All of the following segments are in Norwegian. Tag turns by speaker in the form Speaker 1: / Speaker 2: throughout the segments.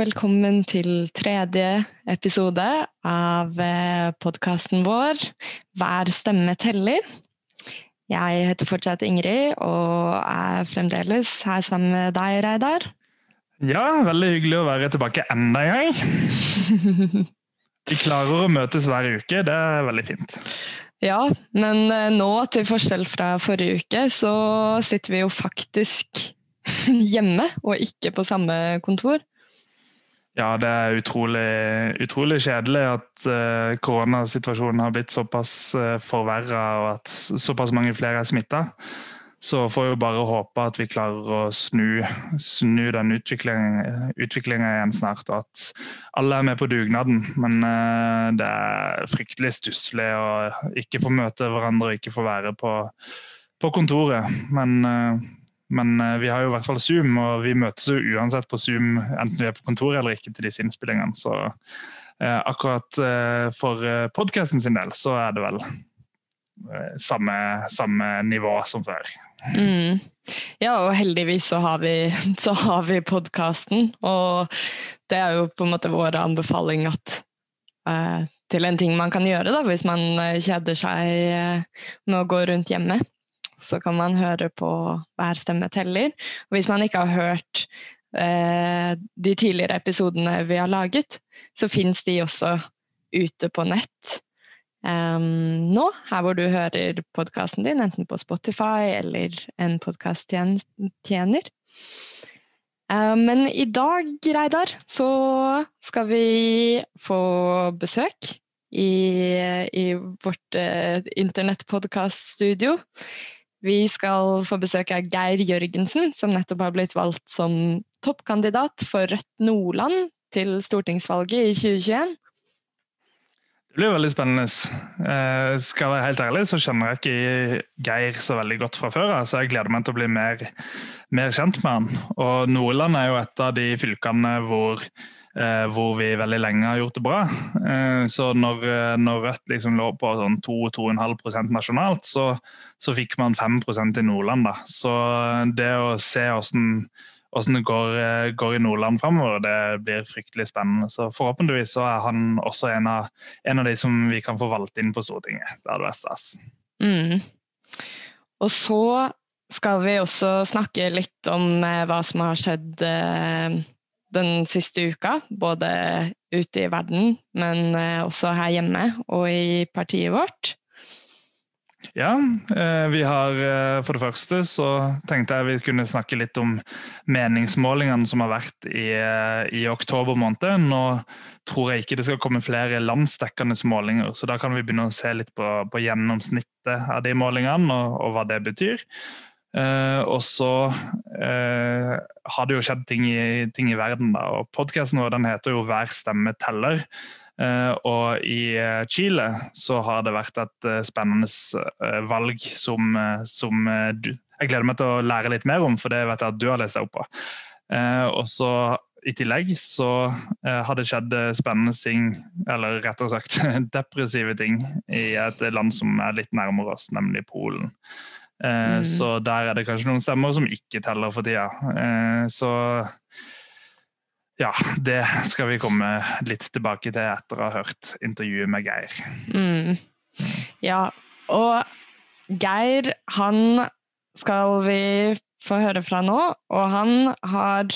Speaker 1: velkommen til tredje episode av podkasten vår Hver stemme teller. Jeg heter fortsatt Ingrid og er fremdeles her sammen med deg, Reidar.
Speaker 2: Ja, veldig hyggelig å være tilbake enda en gang. Vi klarer å møtes hver uke, det er veldig fint.
Speaker 1: Ja, men eh, nå, til forskjell fra forrige uke, så sitter vi jo faktisk hjemme og ikke på samme kontor.
Speaker 2: Ja, det er utrolig, utrolig kjedelig at uh, koronasituasjonen har blitt såpass uh, eh, forverra og at såpass mange flere er smitta. Så får vi bare håpe at vi klarer å snu, snu den utviklingen igjen snart, og at alle er med på dugnaden. Men uh, det er fryktelig stusslig å ikke få møte hverandre og ikke få være på, på kontoret. Men uh, men eh, vi har jo i hvert fall Zoom, og vi møtes jo uansett på Zoom enten vi er på kontoret eller ikke til disse innspillingene. Så eh, akkurat eh, for eh, podkasten sin del så er det vel eh, samme, samme, nivå som før.
Speaker 1: Mm. Ja, og heldigvis så har vi, så vi podkasten, og det er jo på en måte vår anbefaling at eh, til en ting man kan gjøre da, hvis man kjeder seg med å gå rundt hjemme så kan man høre på Hver stemme teller. Og hvis man ikke har hørt eh, de tidligere episodene vi har laget, så fins de også ute på nett um, nå, her hvor du hører podkasten din, enten på Spotify eller en podkasttjener. Uh, men i dag, Reidar, så skal vi få besøk i, i vårt uh, internettpodkaststudio. Vi skal få besøk av Geir Jørgensen, som nettopp har blitt valgt som toppkandidat for Rødt Nordland til stortingsvalget i 2021.
Speaker 2: Det blir veldig spennende. Eh, skal jeg være helt ærlig, så kjenner jeg ikke Geir så veldig godt fra før. så jeg gleder meg til å bli mer, mer kjent med han. Og Nordland er jo et av de fylkene hvor hvor vi veldig lenge har gjort det bra. Eh, så når, eh, når Rødt liksom lå på sånn 2-2,5% nasjonalt, så, så, fikk man 5% i Nordland. Da. Så det å se hvordan, hvordan det går, går, i Nordland framover, det blir fryktelig spennende. Så forhåpentligvis så er han også en av, en av de som vi kan få valgt inn på Stortinget. Det hadde vært stas.
Speaker 1: Mm. Og så skal vi også snakke litt om hva som har skjedd eh, den siste uka, både ute i verden, men eh, også her hjemme og i partiet vårt.
Speaker 2: Ja, eh, vi har eh, for det første så tenkte jeg vi kunne snakke litt om meningsmålingene som har vært i, i oktober måned. Nå tror jeg ikke det skal komme flere landsdekkende målinger, så da kan vi begynne å se litt på, på gjennomsnittet av de målingene og, og hva det betyr. Uh, og så uh, har det jo skjedd ting i, ting i verden. da, og Podkasten vår den heter jo 'Hver stemme teller'. Uh, og i Chile så har det vært et spennende valg som, som du, jeg gleder meg til å lære litt mer om, for det vet jeg at du har lest deg opp på. og så i tillegg så har det skjedd spennende ting, eller rettere sagt depressive ting, i et land som er litt nærmere oss, nemlig Polen. Eh, mm. Så der er det kanskje noen stemmer som ikke teller for tida. Eh, så ja, det skal vi komme litt tilbake til etter å ha hørt intervjuet med Geir.
Speaker 1: Mm. Ja, og Geir, han skal vi få høre fra nå, og han har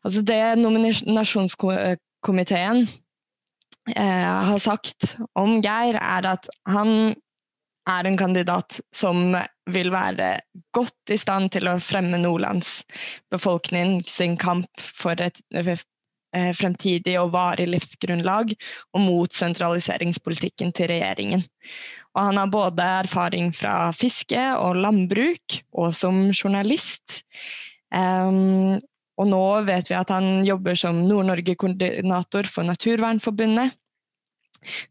Speaker 1: Altså, det nominasjonskomiteen eh, har sagt om Geir, er at han er en kandidat som vil være godt i stand til å fremme Nordlands befolkning sin kamp for et eh, fremtidig og varig livsgrunnlag, og mot sentraliseringspolitikken til regjeringen. Og han har både erfaring fra fiske og landbruk, og som journalist. Um, og nå vet vi at han jobber som Nord-Norge-koordinator for Naturvernforbundet.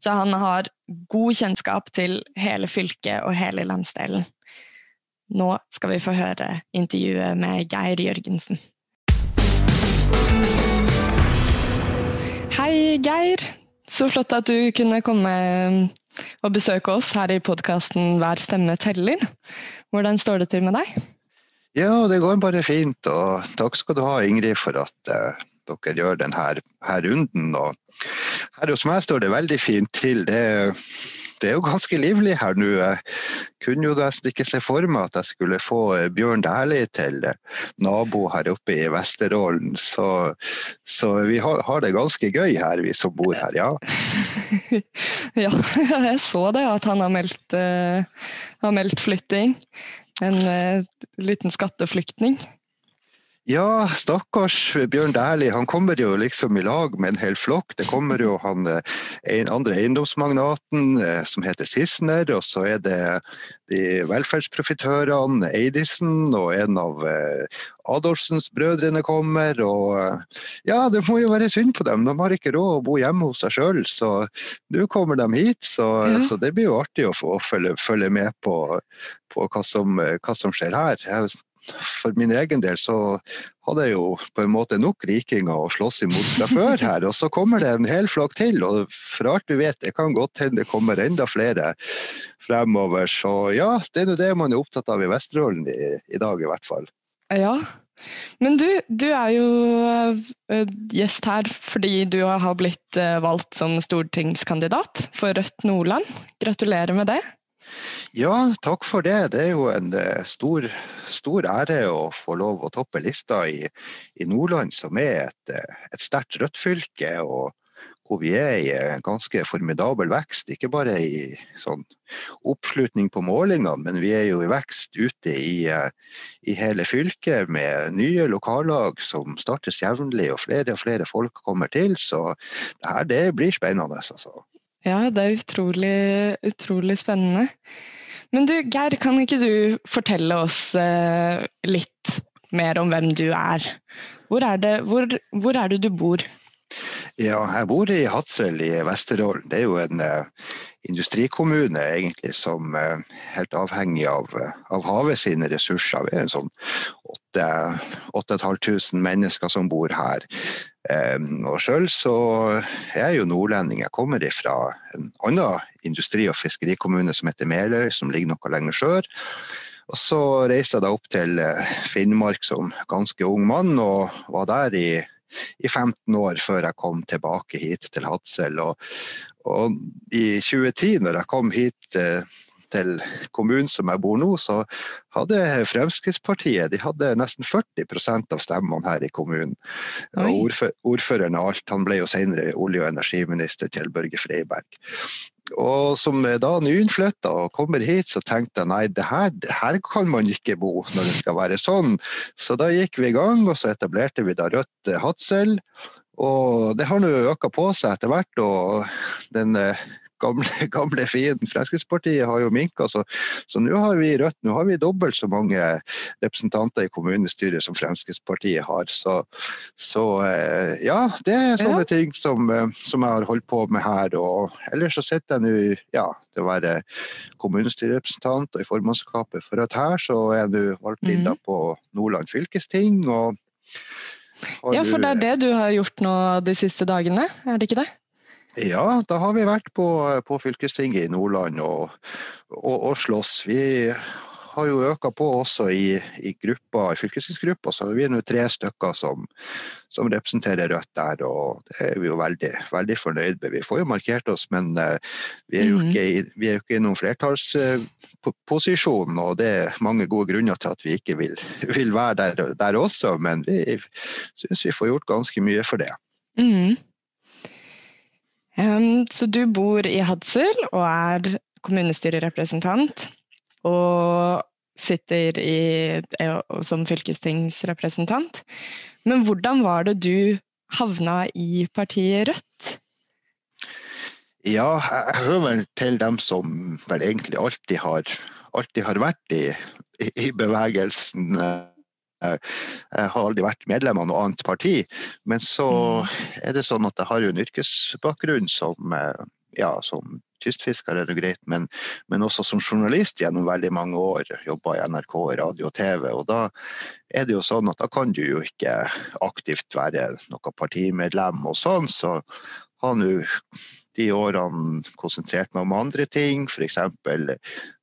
Speaker 1: Så han har god kjennskap til hele fylket og hele landsdelen. Nå skal vi få høre intervjuet med Geir Jørgensen. Hei, Geir. Så flott at du kunne komme og besøke oss her i podkasten Hver stemme teller. Hvordan står det til med deg?
Speaker 3: Ja, det går bare fint. Og takk skal du ha, Ingrid, for at, uh, dere gjør denne her, runden. Og her hos meg står det veldig fint til. Det det er jo ganske livlig her nå. Jeg kunne jo nesten ikke se for meg at jeg skulle få eh, Bjørn Dæhlie til eh, nabo her oppe i Vesterålen. Så, så vi har, har, det ganske gøy her, vi som bor her, ja.
Speaker 1: ja, jeg så det, at han har meldt, uh, har meldt flytting. En uh, liten skatteflyktning.
Speaker 3: Ja, stakkars Bjørn Dæhlie. Han kommer jo liksom i lag med en hel flokk. Det kommer jo han eh, en andre eiendomsmagnaten eh, som heter Sissener, og så er det de velferdsprofitørene Eidisen og en av eh, Adolfsens brødrene kommer. Og ja, det må jo være synd på dem. De har ikke råd å bo hjemme hos seg sjøl, så nå kommer de hit. Så, ja. så, det blir jo artig å få følge, følge med på, på hva, som, hva, som, skjer her. Jeg for min egen del så hadde jeg jo på en måte nok rikinger å slåss imot fra før her. Og så kommer det en hel flokk til, og for alt du vet, det kan godt hende det kommer enda flere fremover. Så ja, det er nå det man er opptatt av i Vesterålen i, i dag, i hvert fall.
Speaker 1: Ja, men du, du er jo uh, gjest her fordi du har blitt uh, valgt som stortingskandidat for Rødt Nordland. Gratulerer med det.
Speaker 3: Ja, takk for det. Det er jo en eh, stor, stor ære å få lov å toppe lista i, i Nordland, som er et, eh, et sterkt rødt fylke. og hvor vi er i en ganske formidabel vekst. Ikke bare i sånn oppslutning på målingene, men vi er jo i vekst ute i, eh, i hele fylket med nye lokallag som startes jevnlig, og flere og flere folk kommer til. Så det her det blir spennende. altså.
Speaker 1: Ja, det er utrolig, utrolig spennende. Men du, Geir, kan ikke du fortelle oss eh, litt mer om hvem du er? Hvor er det, hvor, hvor er det du bor?
Speaker 3: Ja, jeg bor i Hadsel i Vesterålen. Det er jo en eh, industrikommune egentlig som er eh, helt avhengig av, uh, av, havet sine ressurser. Vi er en sånn 8500 mennesker som bor her. Og Sjøl så er jeg jo nordlending. Jeg kommer fra en annen industri- og fiskerikommune som heter Meløy, som ligger noe lenger sør. Og Så reiste jeg da opp til Finnmark som ganske ung mann, og var der i i 15 år før jeg kom tilbake hit til Hadsel. Og, og i 2010, når jeg kom hit eh, til kommunen som jeg bor nå, så hadde Fremskrittspartiet de hadde nesten 40% av stemmene her i kommunen. Ordfør, ordføreren og alt, han ble jo senere olje- og energiminister til Børge Freiberg. Og som da nyinnflytta og kommer hit, så tenkte jeg nei, det her, det her, kan man ikke bo når det skal være sånn. Så da gikk vi i gang, og så etablerte vi da Rødt Hadsel. Og det har nå øka på seg etter hvert. og den gamle, gamle fienden Fremskrittspartiet har jo minka. Så, så nå har vi Rødt nå har vi dobbelt så mange representanter i kommunestyret som Fremskrittspartiet har. Så, så eh, ja, det er sånne ja. ting som, eh, som, jeg har holdt på med her. Og ellers så sitter jeg nå ja, til å være kommunestyrerepresentant og i formannskapet for Rødt her, så er jeg nå valgt inn mm. på Nordland fylkesting. og
Speaker 1: ja, for det er det du har gjort nå de siste dagene, er det ikke det?
Speaker 3: Ja, da har vi vært på, på fylkestinget i Nordland og, og, og slåss. Vi har jo øka på også i, i gruppa, i fylkestingsgruppa, så vi er nå tre stykker som, som, representerer Rødt der. og Det er vi jo veldig, veldig fornøyd med. Vi får jo markert oss, men uh, vi, er jo mm. ikke, i, vi er jo ikke i noen flertallsposisjon. Uh, og det er mange gode grunner til at vi ikke vil, vil være der, der, også, men vi syns vi får gjort ganske mye for det.
Speaker 1: Mm. Så du bor i Hadsel og er kommunestyrerepresentant. Og sitter i, som fylkestingsrepresentant. Men hvordan var det du havna i partiet Rødt?
Speaker 3: Ja, jeg hører vel til dem som vel egentlig alltid har, alltid har vært i, i bevegelsen jeg har aldri vært medlem av noe annet parti. Men så mm. er det sånn at jeg har jo en yrkesbakgrunn som, eh, ja, som kystfisker, er det greit, men, men, også som journalist gjennom veldig mange år. Jobba i NRK, radio og TV. og Da er det jo sånn at da kan du jo ikke aktivt være noe partimedlem og sånn. Så har nå de årene konsentrert meg om andre ting, f.eks.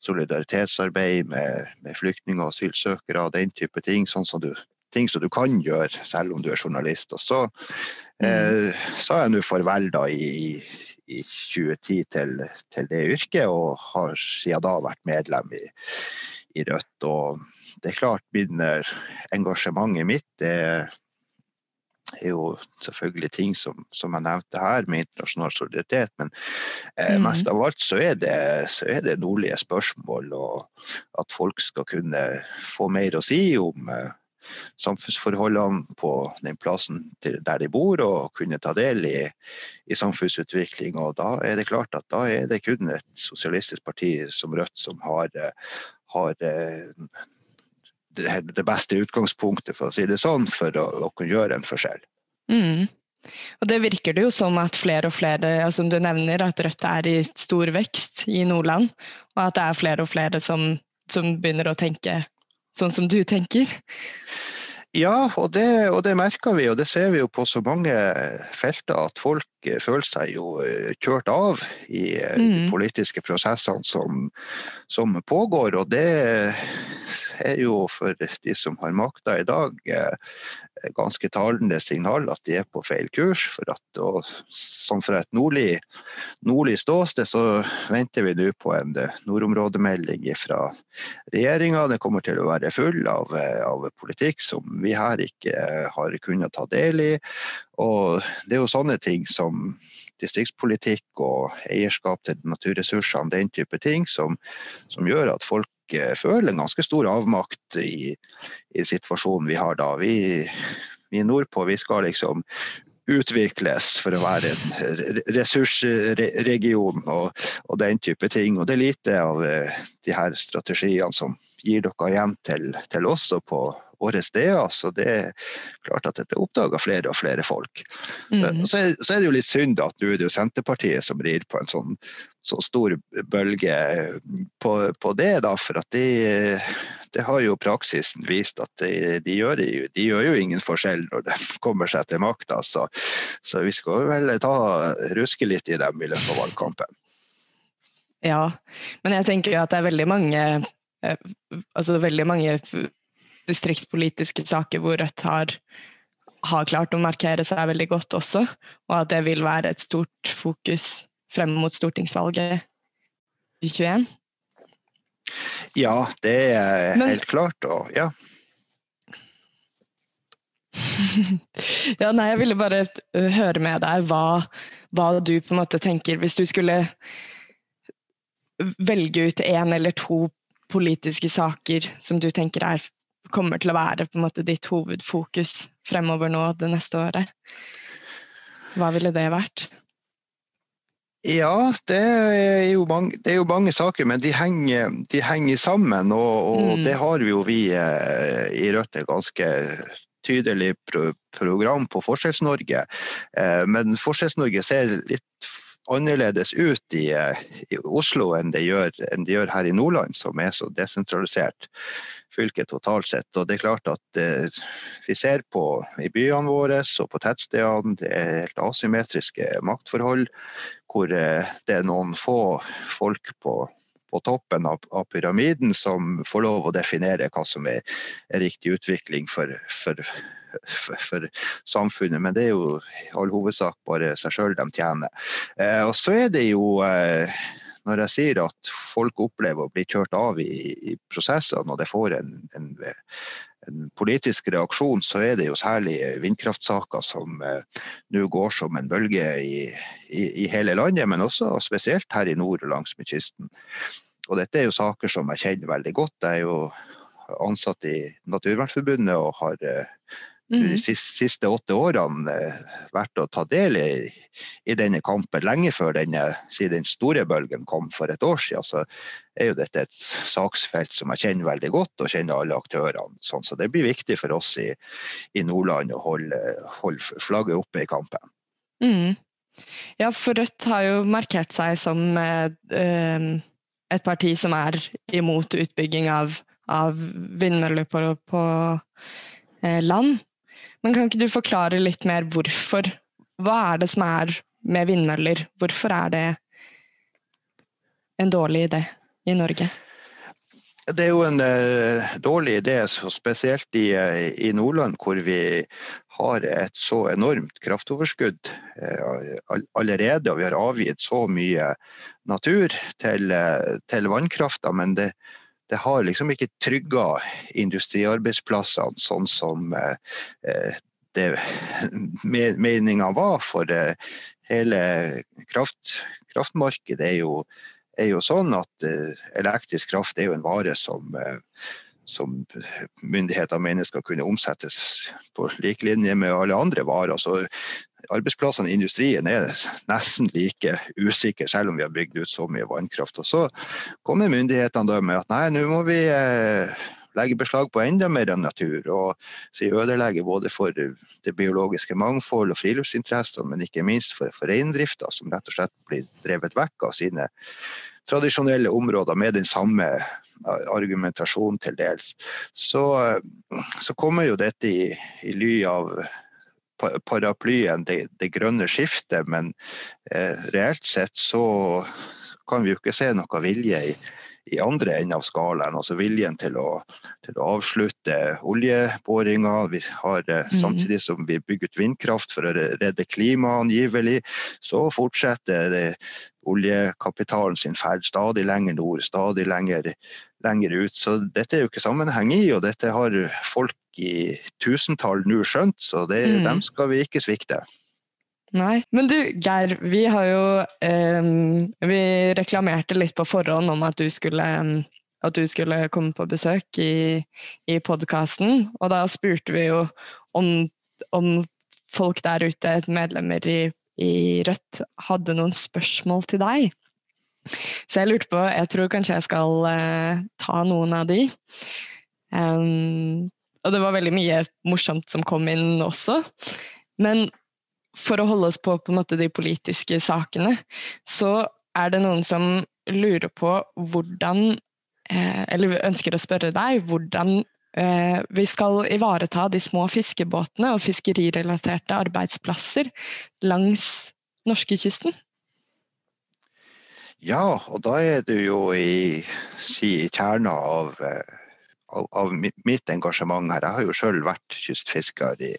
Speaker 3: solidaritetsarbeid med, med flyktninger og asylsøkere, den type ting. Sånn som du ting som du kan gjøre selv om du er journalist. Og så eh, sa jeg nå farvel da i, i 2010 til, til, det yrket, og har siden da vært medlem i, i Rødt. Og det er klart, min engasjementet mitt det er jo selvfølgelig ting som, som jeg nevnte her, med internasjonal solidaritet. Men eh, mm. mest av alt så er, det, så er det nordlige spørsmål, og at folk skal kunne få mer å si om eh, samfunnsforholdene på den plassen der de bor, og kunne ta del i, i samfunnsutvikling. Og da er det klart at da er det kun et sosialistisk parti som Rødt som har, eh, har eh, det beste utgangspunktet for å si det sånn, for å, å kunne gjøre en forskjell.
Speaker 1: Mm. Og Det virker det jo som at flere og flere, som du nevner, at Rødt er i stor vekst i Nordland. Og at det er flere og flere som, som begynner å tenke sånn som du tenker.
Speaker 3: Ja, og det, og det, merker vi, og det ser vi jo på så mange felter at folk føler seg jo eh, kjørt av i mm. de politiske prosessene som, som, pågår. Og det er jo for de som har makta i dag, eh, ganske talende signal at de er på feil kurs. For at, og, som fra et nordlig, nordlig ståsted så venter vi nå på en nordområdemelding fra regjeringa. Det kommer til å være full av, av politikk som vi her ikke eh, har kunnet ta del i. Og det er jo sånne ting som distriktspolitikk og eierskap til naturressursene, den type ting, som, som gjør at folk eh, føler en ganske stor avmakt i, i situasjonen vi har da. Vi, vi nordpå vi skal liksom utvikles for å være en ressursregion og, og, den type ting. Og det er lite av eh, de her strategiene som gir dere igjen til, til oss og på, våre steder. Så det er klart at dette oppdager flere og flere folk. Mm. Så, er, så, er, det jo litt synd at nå er det jo Senterpartiet som rir på en sånn så stor bølge på, på det, da, for at de, det har jo praksisen vist at de, de, gjør, de, gjør, jo ingen forskjell når de kommer seg til makta. Så, så, vi skal vel ta, ruske litt i dem i løpet av valgkampen.
Speaker 1: Ja, men jeg tenker jo at det er veldig mange eh, altså veldig mange distriktspolitiske saker hvor Rødt har, har, klart å markere seg veldig godt også, og at det vil være et stort fokus frem mot stortingsvalget i 2021?
Speaker 3: Ja, det er Men, helt klart. Og ja.
Speaker 1: ja, nei, jeg ville bare høre med deg hva, hva, du på en måte tenker Hvis du skulle velge ut én eller to politiske saker som du tenker er kommer til å være på en måte ditt hovedfokus fremover nå det neste året? Hva ville det vært?
Speaker 3: Ja, det er jo mange, er jo mange saker, men de henger, de henger sammen. Og, og mm. det har vi jo vi eh, i Rødt et ganske tydelig pro program på Forskjells-Norge. Eh, men Forskjells-Norge ser litt annerledes ut i, eh, i Oslo enn det, gjør, enn det, gjør, her i Nordland, som er så desentralisert fylket totalt sett. Og det er klart at eh, vi ser på i byene våre og på tettstedene det er helt asymmetriske maktforhold, hvor eh, det er noen få folk på, på toppen av, av, pyramiden som får lov å definere hva som er, er riktig utvikling for, for, for, for, samfunnet. Men det er jo i all hovedsak bare seg sjøl de tjener. Eh, og så er det jo eh, når jeg sier at folk opplever å bli kjørt av i, i prosesser når det får en, en, en, politisk reaksjon, så er det jo særlig vindkraftsaker som eh, nå går som en bølge i, i, i, hele landet, men også spesielt her i nord og langsmed kysten. Og dette er jo saker som jeg kjenner veldig godt. Jeg er jo ansatt i Naturvernforbundet og har eh, de mm. siste åtte årene eh, vært å ta del i, i denne kampen lenge før denne, siden den store bølgen kom for et år siden. Så er jo dette et saksfelt som jeg kjenner veldig godt, og kjenner alle aktørene. Sånn, så det blir viktig for oss i, i Nordland å holde, holde, flagget oppe i kampen.
Speaker 1: Mm. Ja, for Rødt har jo markert seg som eh, eh et parti som er imot utbygging av, av vindmøller på, på eh, land. Men kan ikke du forklare litt mer hvorfor? Hva er det som er med vindmøller? Hvorfor er det en dårlig idé i Norge?
Speaker 3: det er jo en uh, dårlig idé, spesielt i, uh, i, Nordland, hvor vi har et så enormt kraftoverskudd uh, allerede. Og vi har avgitt så mye natur til, til vannkrafta. Men det, det, har liksom ikke trygga industriarbeidsplassene sånn som det meninga var. For hele kraft, kraftmarkedet er jo er jo sånn at eh, elektrisk kraft er jo en vare som, eh, som myndigheter mener skal kunne omsettes på lik linje med alle andre varer. Så arbeidsplassene i industrien er nesten like usikre, selv om vi har bygd ut så mye vannkraft. Og så kommer myndighetene da med at nei, nå må vi eh, legge beslag på enda mer natur. Og ødelegge både for det biologiske mangfold og friluftsinteressene, men ikke minst for, for reindrifta, som rett og slett blir drevet vekk av sine tradisjonelle områder med den samme argumentasjonen til dels. Så, så kommer jo dette i, i ly av paraplyen det, det, grønne skiftet, men eh, reelt sett så kan vi jo ikke se noe vilje i, i andre enden av skalaen. Altså viljen til å, til å avslutte oljeboringa. Vi har, mm. Samtidig som vi bygger ut vindkraft for å redde klimaet angivelig, så fortsetter det oljekapitalen sin ferd stadig lenger nord, stadig lenger, lenger ut. Så dette er jo ikke sammenheng i, og dette har folk i tusentall nå skjønt, så det, mm. dem skal vi ikke svikte.
Speaker 1: Nei. Men du Geir, vi har jo um, Vi reklamerte litt på forhånd om at du skulle, at du skulle komme på besøk i, i podkasten. Og da spurte vi jo om, om folk der ute, medlemmer i, i, Rødt, hadde noen spørsmål til deg. Så jeg lurte på Jeg tror kanskje jeg skal uh, ta noen av de. Um, og det var veldig mye morsomt som kom inn også. Men for å holde oss på, på måte, de politiske sakene, så er det noen som lurer på hvordan eh, Eller ønsker å spørre deg hvordan eh, vi skal ivareta de små fiskebåtene og fiskerirelaterte arbeidsplasser langs norskekysten.
Speaker 3: Ja, og da er du jo i, si, kjerna av eh, av, av mitt engasjement her. Jeg har jo selv vært kystfisker i,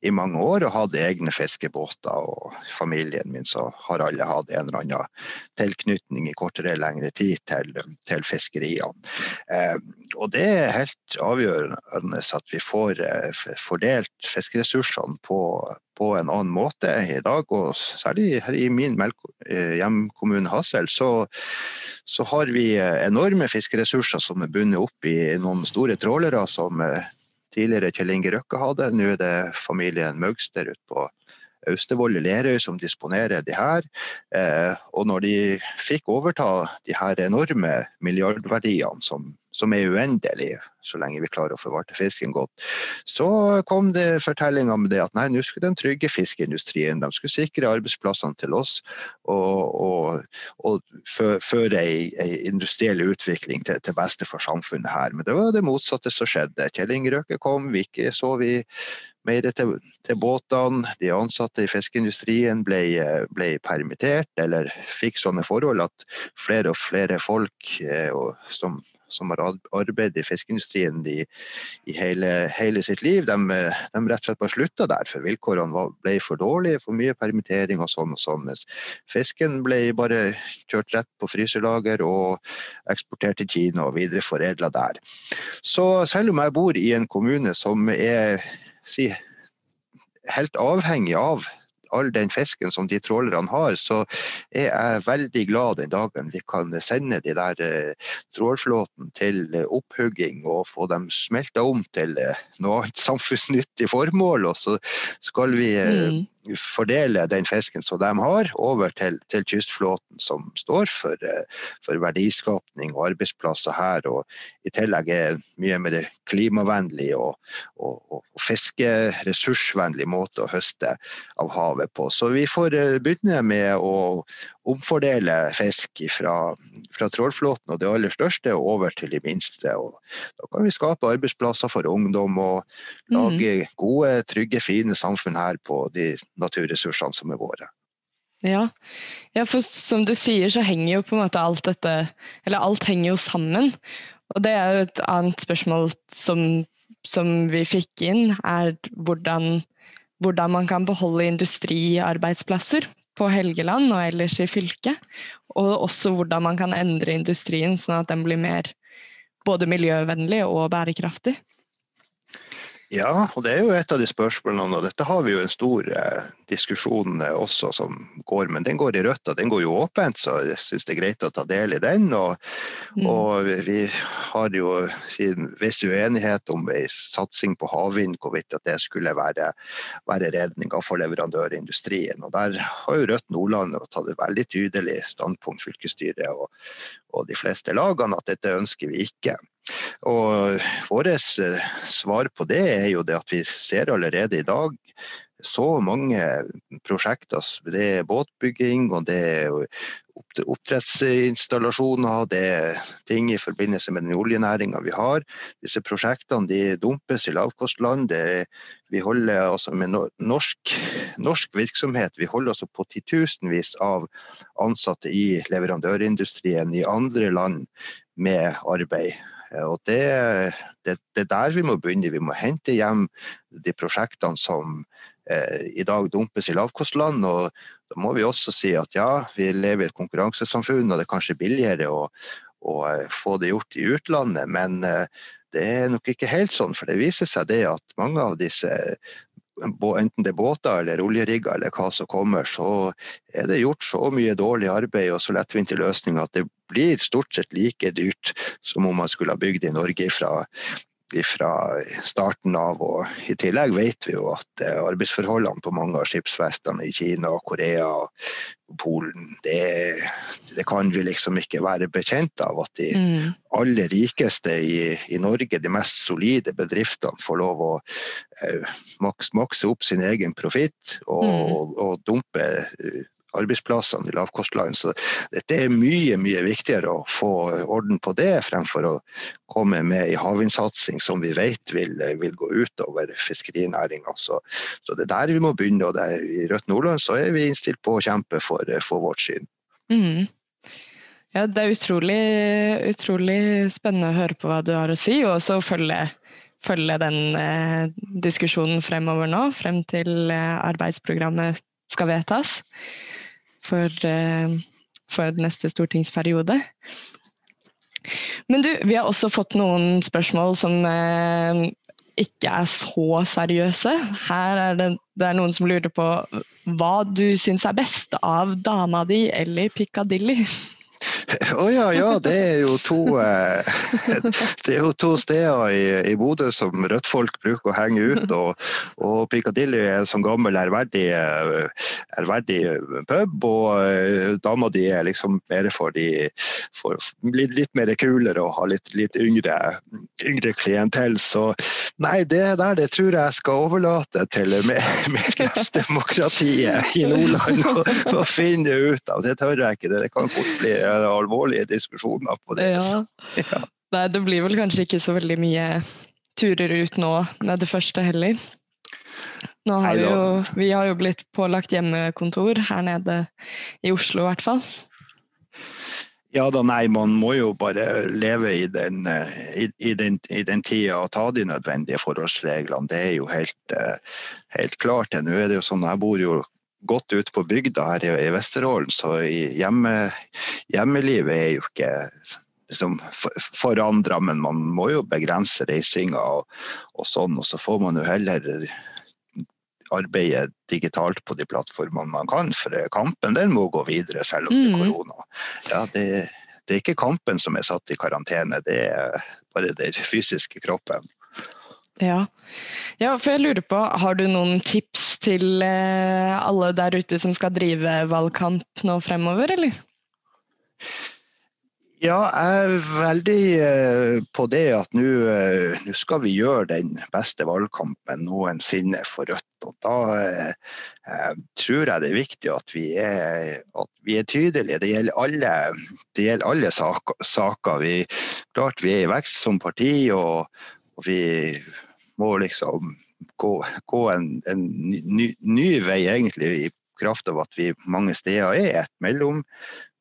Speaker 3: i, mange år og hatt egne fiskebåter. Og familien min så har alle hatt en eller annen tilknytning i kortere eller lengre tid til, til fiskeriene. Eh, og det er helt avgjørende at vi får eh, fordelt fiskeressursene på, på en annen måte i dag. Og særlig her i min eh, hjemkommune Hassel så så har vi eh, enorme fiskeressurser som er bundet opp i noen store trålere som eh, tidligere Kjell Inge Røkke hadde. Nå er det familien Møgster ute på Austevoll i Lerøy som disponerer de her. Og når de fikk overta de her enorme milliardverdiene som som er uendelig, så lenge vi klarer å forvalte fisken godt. Så kom det fortellinga om det at nei, nå skulle de trygge fiskeindustrien. De skulle sikre arbeidsplassene til oss og, og, og føre ei, industriell utvikling til, til, beste for samfunnet her. Men det var det motsatte som skjedde. Kjell Inge kom, vi ikke så vi mer til, til, båtene. De ansatte i fiskeindustrien ble, ble, permittert eller fikk sånne forhold at flere og flere folk eh, som som har arbeidet i fiskeindustrien i, i hele, hele, sitt liv, de, de, rett og slett bare slutta der. For vilkårene var, ble for dårlige, for mye permittering og sånn. og sånn. Fisken ble bare kjørt rett på fryselager og eksportert til Kina og videreforedla der. Så selv om jeg bor i en kommune som er si, helt avhengig av all den fisken som de trålerne har, så er jeg veldig glad den dagen vi kan sende de der eh, trålflåten til eh, opphugging og få dem smelta om til eh, noe annet samfunnsnyttig formål. Og så skal vi mm fordele den fisken som de har, over til, til kystflåten, som står for, eh, for, verdiskapning og arbeidsplasser her. Og i tillegg er mye mer klimavennlig og, og, og, fiskeressursvennlig måte å høste av havet på. Så vi får eh, begynne med å omfordele fisk fra, fra trålflåten og det aller største over til de minste. Og da kan vi skape arbeidsplasser for ungdom og lage mm. gode, trygge, fine samfunn her på de naturressursene som er våre.
Speaker 1: Ja. ja, for som du sier så henger jo på en måte alt dette Eller alt henger jo sammen. Og det er jo et annet spørsmål som, som vi fikk inn, er hvordan, hvordan man kan beholde industriarbeidsplasser på Helgeland og ellers i fylket. Og også hvordan man kan endre industrien sånn at den blir mer både miljøvennlig og bærekraftig.
Speaker 3: Ja, og det er jo et av de spørsmålene. og Dette har vi jo en stor eh, diskusjon eh, også som går, men den går i rødt og den går jo åpent, så jeg syns det er greit å ta del i den. Og, mm. og vi har jo siden viss uenighet om en satsing på havvind, hvorvidt at det skulle være, være redninga for leverandørindustrien. Og Der har jo Rødt Nordland tatt et veldig tydelig standpunkt, fylkesstyret og, og de fleste lagene, at dette ønsker vi ikke. Og Vårt eh, svar på det er jo det at vi ser allerede i dag så mange prosjekter. Det er båtbygging, og det er oppdrettsinstallasjoner, det er ting i forbindelse med den oljenæringa vi har. Disse prosjektene de dumpes i lavkostland. Det, vi holder altså med norsk, norsk virksomhet vi holder altså på titusenvis av ansatte i leverandørindustrien i andre land med arbeid. Eh, og det, det, det, er der vi må begynne. Vi må hente hjem de prosjektene som eh, i dag dumpes i lavkostland. og Da må vi også si at ja, vi lever i et konkurransesamfunn, og det er kanskje billigere å, å eh, få det gjort i utlandet. Men eh, det er nok ikke helt sånn, for det viser seg det at mange av disse enten det er båter eller oljerigger eller hva som kommer, så er det gjort så mye dårlig arbeid og så lettvinte løsninger at det blir stort sett like dyrt som om man skulle ha bygd i Norge fra, fra starten av. Og I tillegg vet vi jo at eh, arbeidsforholdene på mange av skipsverftene i Kina, Korea og Polen, det, det, kan vi liksom ikke være bekjent av. At de mm. aller rikeste i, i, Norge, de mest solide bedriftene, får lov å eh, makse opp sin egen profitt og, mm. og, og dumpe eh, arbeidsplassene i lavkostland. Så dette er mye mye viktigere å få orden på det, fremfor å komme med en havvindsatsing som vi vet vil, vil gå utover fiskerinæringa. Så, så, det er der vi må begynne. og der, I Rødt Nordland så er vi innstilt på å kjempe for, for vårt syn. Mm.
Speaker 1: Ja, det er utrolig, utrolig spennende å høre på hva du har å si, og så følge følge den eh, diskusjonen fremover nå, frem til eh, arbeidsprogrammet skal vedtas for, eh, for neste stortingsperiode. Men du, vi har også fått noen spørsmål som eh, ikke er så seriøse. Her er det, det er noen som lurer på hva du syns er best av dama di eller Piccadilly?
Speaker 3: Å oh, ja, ja. Det er jo to, eh, det er jo to steder i, i Bodø som rødt-folk bruker å henge ut. Og, og Piccadilly er sånn gammel, ærverdig, ærverdig pub. Og eh, dama di er liksom mer for de for litt, litt mer kulere og har litt, litt yngre, yngre, klientell. Så nei, det der det tror jeg skal overlate til medlemsdemokratiet i Nordland å finne ut av. Det tør jeg ikke. Det kan fort bli alvorlige diskusjoner på det.
Speaker 1: Ja. ja. Nei, det blir vel kanskje ikke så veldig mye turer ut nå med det første heller. Nå har vi, jo, vi har jo blitt pålagt hjemmekontor her nede i Oslo i hvert fall.
Speaker 3: Ja da, nei, man må jo bare leve i den, i, i den, i den tida og ta de nødvendige forholdsreglene. Det er jo helt, helt klart. Nå er det jo sånn, Jeg bor jo godt ute på bygda her i, i Vesterålen, så hjemme, hjemmelivet er jo ikke liksom, forandra, men man må jo begrense reisinga og, og, sånn. Og så får man jo heller arbeide digitalt på de plattformene man kan, for kampen den må gå videre selv om det er mm. korona. Ja, det, det er ikke kampen som er satt i karantene, det er bare den fysiske kroppen.
Speaker 1: Ja. ja. for jeg lurer på, har du noen tips til eh, alle der ute som skal drive valgkamp nå fremover, eller?
Speaker 3: Ja, jeg er veldig eh, på det at nå, nå skal vi gjøre den beste valgkampen noensinne for Rødt. Og da eh, tror jeg det er viktig at vi er, at vi er tydelige. Det gjelder alle, det gjelder alle saker. saker. Vi, klart vi er i vekst som parti, og, og vi må liksom gå, gå en, en ny, ny, vei egentlig i kraft av at vi mange steder er et mellom,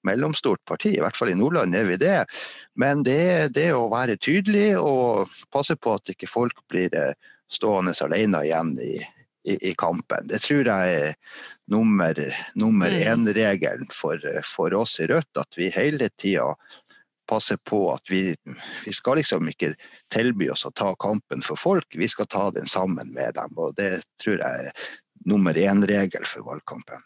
Speaker 3: mellomstort parti. I hvert fall i Nordland er vi det. Men det, det å være tydelig og passe på at ikke folk blir eh, stående alene igjen i, i, i kampen. Det tror jeg er nummer, nummer mm. én-regelen for, for, oss i Rødt. At vi hele tida passer på at vi, vi, skal liksom ikke tilby oss å ta kampen for folk, vi skal ta den sammen med dem. og Det tror jeg er nummer én-regel for valgkampen.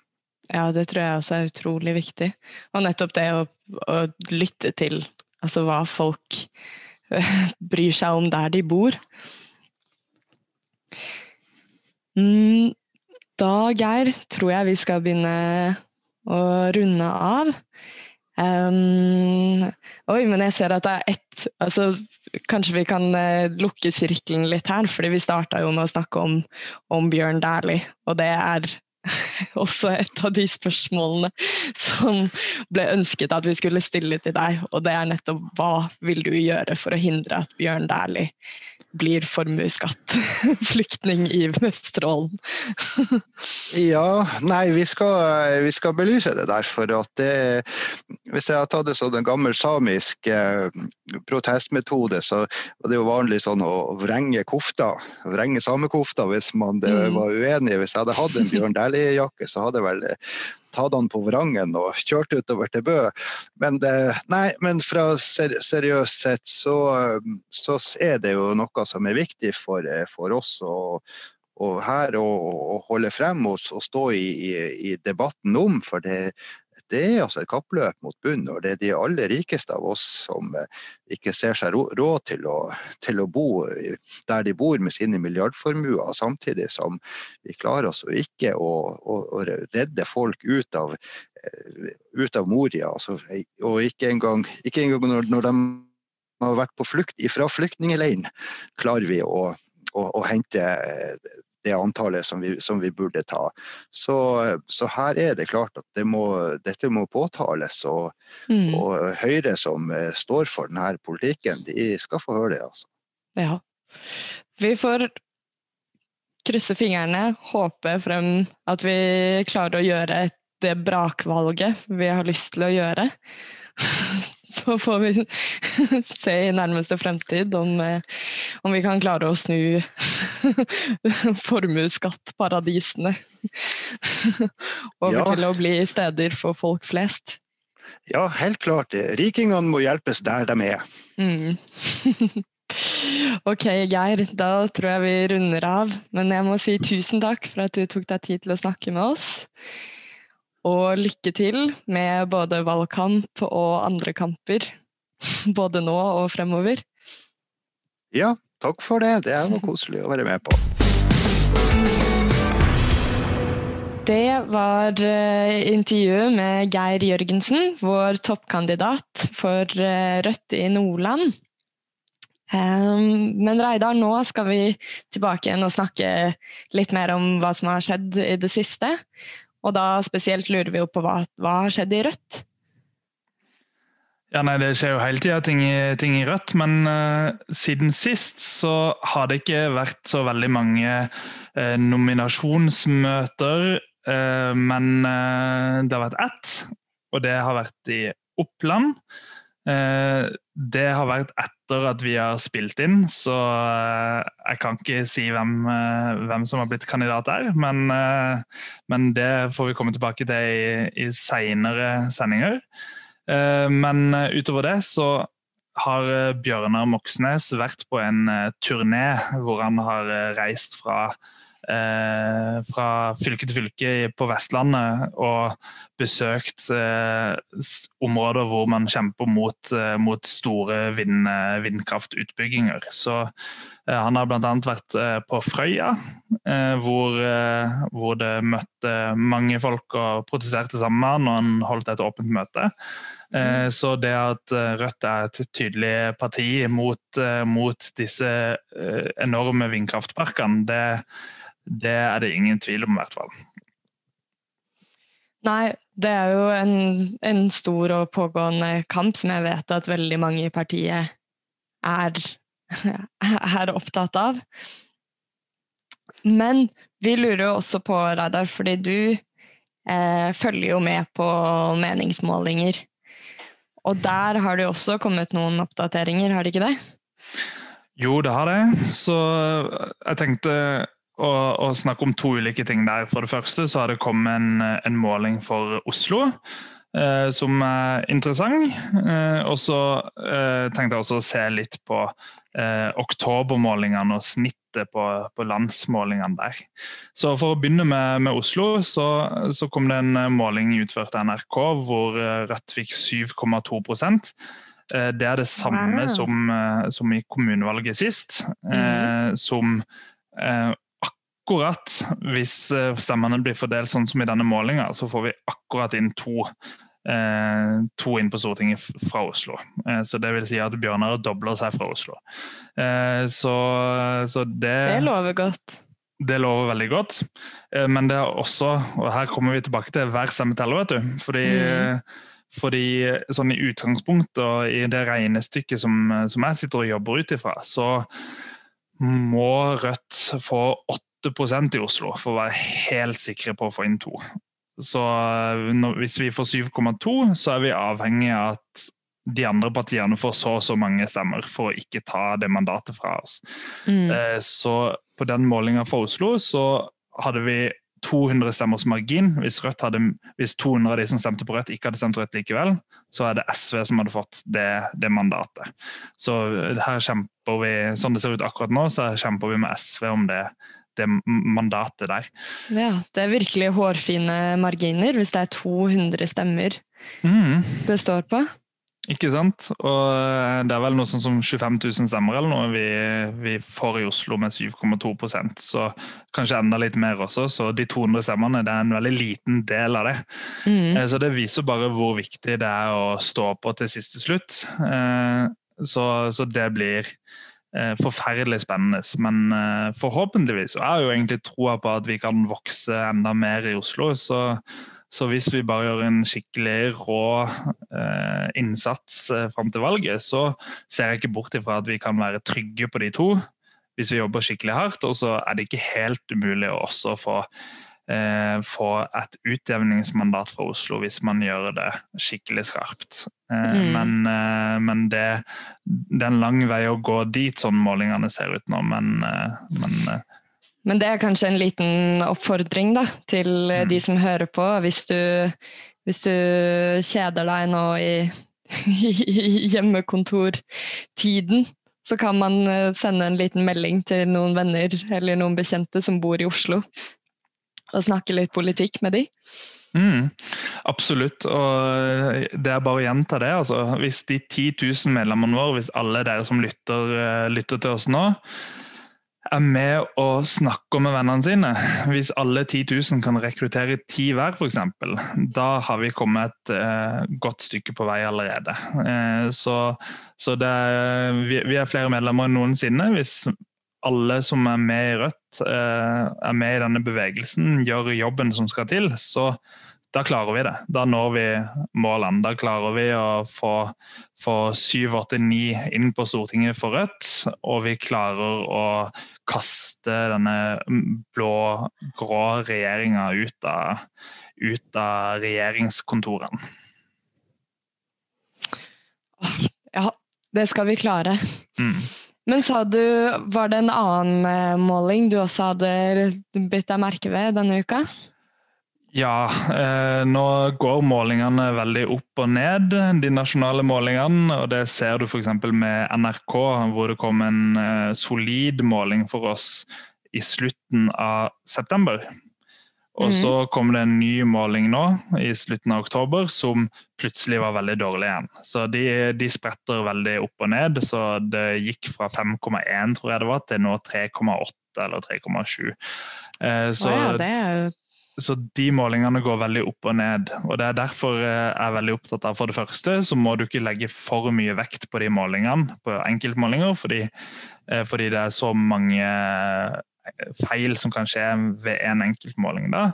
Speaker 1: Ja, det tror jeg også er utrolig viktig. Og nettopp det å, å lytte til altså hva folk bryr seg om der de bor. Mm, da, Geir, tror jeg vi skal begynne å runde av. Um, oi, men jeg ser at det er ett altså, Kanskje vi kan uh, lukke sirkelen litt her, fordi vi starta jo med å snakke om, om Bjørn Dæhlie. Og det er også et av de spørsmålene som ble ønsket at vi skulle stille til deg. Og det er nettopp hva vil du gjøre for å hindre at Bjørn Dæhlie blir formuesskatt flyktning i Vesterålen?
Speaker 3: ja, nei, vi skal, vi skal, belyse det der. For at det, hvis jeg har tatt det som en gammel samisk eh, protestmetode, så var det jo vanlig sånn å vrenge kofta. Vrenge samekofta hvis man mm. var uenig. Hvis jeg hadde hatt en Bjørn Dæhlie-jakke, så hadde vel tatt han på vrangen og kjørt utover til Bø. Men, det, nei, men fra seriøst sett så, så, er det jo noe som er viktig for, for oss. Og, og her å, holde frem og, og stå i, i, i, debatten om. For det, det er altså et kappløp mot bunn, og det er de aller rikeste av oss som eh, ikke ser seg råd til å, til å bo der de bor med sine milliardformuer, samtidig som vi klarer oss ikke å, å, å redde folk ut av, eh, ut av Moria. Altså, og ikke engang, ikke engang når, når de har vært på flukt fra flyktningleiren, klarer vi å, å, hente eh, det antallet som vi, som vi burde ta. Så, så, her er det klart at det må, dette må påtales. Og, mm. og, Høyre som eh, står for denne politikken, de skal få høre det. altså.
Speaker 1: Ja. Vi får krysse fingrene, håpe frem at vi klarer å gjøre det brakvalget vi har lyst til å gjøre. Så får vi se i nærmeste fremtid om, eh, om vi kan klare å snu formuesskattparadisene over ja. til å bli steder for folk flest.
Speaker 3: Ja, helt klart. Rikingene må hjelpes der de er. Mm.
Speaker 1: ok, Geir. Da tror jeg vi runder av. Men jeg må si tusen takk for at du tok deg tid til å snakke med oss. Og lykke til med både valgkamp og andre kamper. Både nå og fremover.
Speaker 3: Ja, takk for det. Det var koselig å være med på.
Speaker 1: Det var eh, intervjuet med Geir Jørgensen, vår toppkandidat for eh, Rødt i Nordland. Ehm, men Reidar, nå skal vi tilbake igjen og snakke litt mer om hva som har skjedd i det siste. Og da spesielt lurer vi jo på hva, hva har skjedd i Rødt?
Speaker 2: Ja, nei, Det skjer jo hele tida ting, ting, i Rødt, men uh, siden sist så har det ikke vært så veldig mange uh, nominasjonsmøter. Uh, men det har vært ett, og det har vært i Oppland. Det har vært etter at vi har spilt inn, så jeg kan ikke si hvem, hvem som har blitt kandidat der. Men, men, det får vi komme tilbake til i, i seinere sendinger. Eh, men eh, utover det så har eh, Bjørnar Moxnes vært på en turné hvor han har reist fra, eh, fra fylke til fylke på Vestlandet og besøkt eh, områder hvor man kjemper mot, eh, mot store vind, vindkraftutbygginger. Så han har bl.a. vært på Frøya, hvor, hvor, det møtte mange folk og protesterte sammen når han holdt et åpent møte. Eh, mm. Så det at eh, Rødt er et tydelig parti mot, eh, mot disse enorme vindkraftparkene, det, det, er det ingen tvil om, i hvert fall.
Speaker 1: Nei, det er jo en, en, stor og pågående kamp som jeg vet at veldig mange i partiet er, er opptatt av. Men vi lurer jo også på, Reidar, fordi du eh, følger jo med på meningsmålinger. Og der har det jo også kommet noen oppdateringer, har det ikke det?
Speaker 2: Jo, det har det. Så jeg tenkte å, snakke om to ulike ting der. For det første så har det kommet en, en måling for Oslo. Eh, som er interessant. Eh, og så eh, tenkte jeg også å se litt på eh, oktobermålingene og snittet på, på, landsmålingene der. Så For å begynne med, med Oslo, så, så, kom det en måling utført av NRK hvor Rødt fikk 7,2% det er det samme wow. som, som, i kommunevalget sist. Mm. Eh, som eh, akkurat, hvis stemmene blir fordelt sånn som i denne målinga, så får vi akkurat inn to Eh, to inn på Stortinget fra Oslo. Eh, så det vil si at Bjørnar dobler seg fra Oslo. Eh, så, så det
Speaker 1: Det lover godt.
Speaker 2: Det lover veldig godt. Men det er også, og her kommer vi tilbake til hver stemme teller, vet du. Fordi, mm. fordi sånn i utgangspunktet og i det regnestykket som, som jeg sitter og jobber ut ifra, så må Rødt få 8% i Oslo for å være helt sikre på å få inn to. Så eh, når, hvis vi får 7,2, så er vi avhengig av at de andre partiene får så og så mange stemmer for å ikke ta det mandatet fra oss. Mm. Eh, så på den målinga for Oslo så hadde vi 200 stemmers margin. Hvis, hadde, hvis 200 av de som stemte på Rødt, ikke hadde stemt Rødt likevel, så er det SV som hadde fått det, det mandatet. Så her kjemper vi, sånn det ser ut akkurat nå, så kjemper vi med SV om det det mandatet der.
Speaker 1: Ja, det er virkelig hårfine marginer hvis det er 200 stemmer
Speaker 2: mm.
Speaker 1: det står på.
Speaker 2: Ikke sant. Og eh, det er vel noe sånn som 25 000 stemmer eller noe vi, vi får i Oslo med 7,2% Så kanskje enda litt mer også. Så de 200 stemmene det er en veldig liten del av det. Mm. Eh, så det viser bare hvor viktig det er å stå på til siste slutt. Eh, så, så det blir forferdelig spennende. Men eh, forhåpentligvis og Jeg har jo egentlig troa på at vi kan vokse enda mer i Oslo. Så, så hvis vi bare gjør en skikkelig rå eh, innsats eh, fram til valget, så ser jeg ikke bort ifra at vi kan være trygge på de to hvis vi jobber skikkelig hardt. Og så er det ikke helt umulig å også få eh, få et utjevningsmandat fra Oslo hvis man gjør det skikkelig skarpt. Eh, mm. Men, eh, men det, det, er en lang vei å gå dit, sånn målingene ser ut nå. Men, eh, men,
Speaker 1: eh, men det er kanskje en liten oppfordring da, til mm. de som hører på. Hvis du, hvis du kjeder deg nå i, i hjemmekontortiden, så kan man eh, sende en liten melding til noen venner eller noen bekjente som bor i Oslo og snakke litt politikk med de?
Speaker 2: Mm, absolutt. og Det er bare å gjenta det. Altså, hvis de 10 000 medlemmene våre, hvis alle dere som lytter, eh, lytter til oss nå, er med og snakker med vennene sine, hvis alle 10 000 kan rekruttere ti hver f.eks., da har vi kommet et eh, godt stykke på vei allerede. Eh, så, så det, vi, vi, er flere medlemmer enn noensinne. Hvis alle som er med i Rødt, eh, er med i denne bevegelsen, gjør jobben som skal til, så da klarer vi det. Da når vi målene. Da klarer vi å få, få 7, 8, 9 inn på Stortinget for Rødt, og vi klarer å kaste denne blå-grå regjeringa ut ut av regjeringskontorene.
Speaker 1: Ja, det skal vi klare.
Speaker 2: Mm.
Speaker 1: Men sa du, var det en annen eh, måling du også hadde bitt deg merke ved denne uka?
Speaker 2: Ja, eh, nå går målingene veldig opp og ned, de nasjonale målingene. og Det ser du f.eks. med NRK, hvor det kom en eh, solid måling for oss i slutten av september. Og mhm. så kom det en ny måling nå i slutten av oktober som plutselig var veldig dårlig igjen. Så de, de spretter veldig opp og ned. Så det gikk fra 5,1 tror jeg det var, til nå 3,8 eller 3,7.
Speaker 1: Eh, så, oh ja,
Speaker 2: så de målingene går veldig opp og ned. og Det er derfor jeg er veldig opptatt av for det første, så må du ikke legge for mye vekt på de målingene, på enkeltmålinger, fordi, eh, fordi det er så mange feil som kan skje ved en enkeltmåling. Da.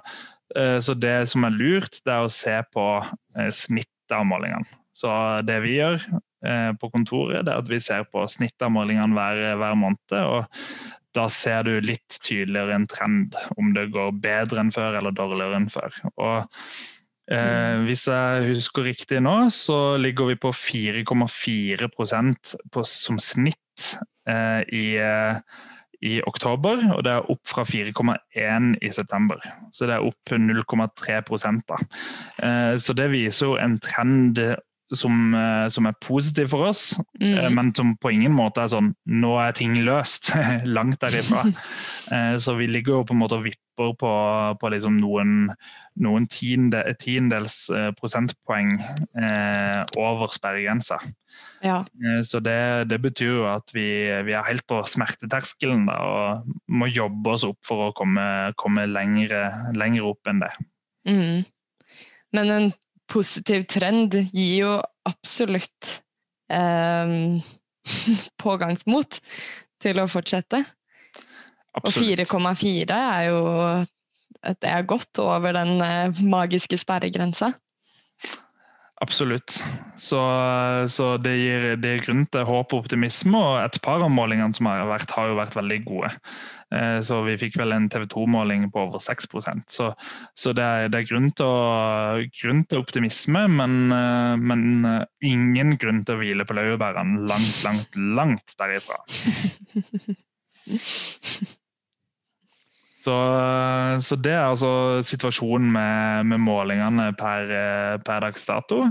Speaker 2: Eh, så det som er lurt, det er å se på eh, snittet av målingene. Så det vi gjør eh, på kontoret, det er at vi ser på snittet av målingene hver, hver måned. og da ser du litt tydeligere en trend, om det går bedre enn før eller dårligere enn før. Og eh, mm. hvis jeg husker riktig nå, så ligger vi på 4,4% som snitt eh, i, eh, i oktober, og det er opp fra 4,1 i september. Så det er opp 0,3 da. Eh, så det viser jo en trend som, eh, som, er positiv for oss, mm. Eh, men som på ingen måte er sånn Nå er ting løst. Langt derifra. Eh, så vi ligger jo på en måte og vipper på, på liksom noen, noen tiende, tiendels prosentpoeng eh, over sperregrensa. Ja. Så det, det, betyr jo at vi, vi, er helt på smerteterskelen da, og må jobbe oss opp for å komme, komme lenger opp enn det.
Speaker 1: Mm. Men en positiv trend gir jo absolutt um, pågangsmot til å fortsette. Absolutt. Og 4,4 er jo det er godt over den eh, magiske sperregrensa.
Speaker 2: Absolutt. Så, så det, gir, det, gir, grunn til håp og optimisme. Og et par av målingene som har vært, har jo vært veldig gode. Eh, så vi fikk vel en TV 2-måling på over 6% Så, så det, er, det er grunn, til å, grunn, til optimisme, men, eh, men, eh, ingen grunn til å hvile på laurbærene. Langt, langt, langt derifra. Så, så, det er altså situasjonen med, med målingene per, per dags dato.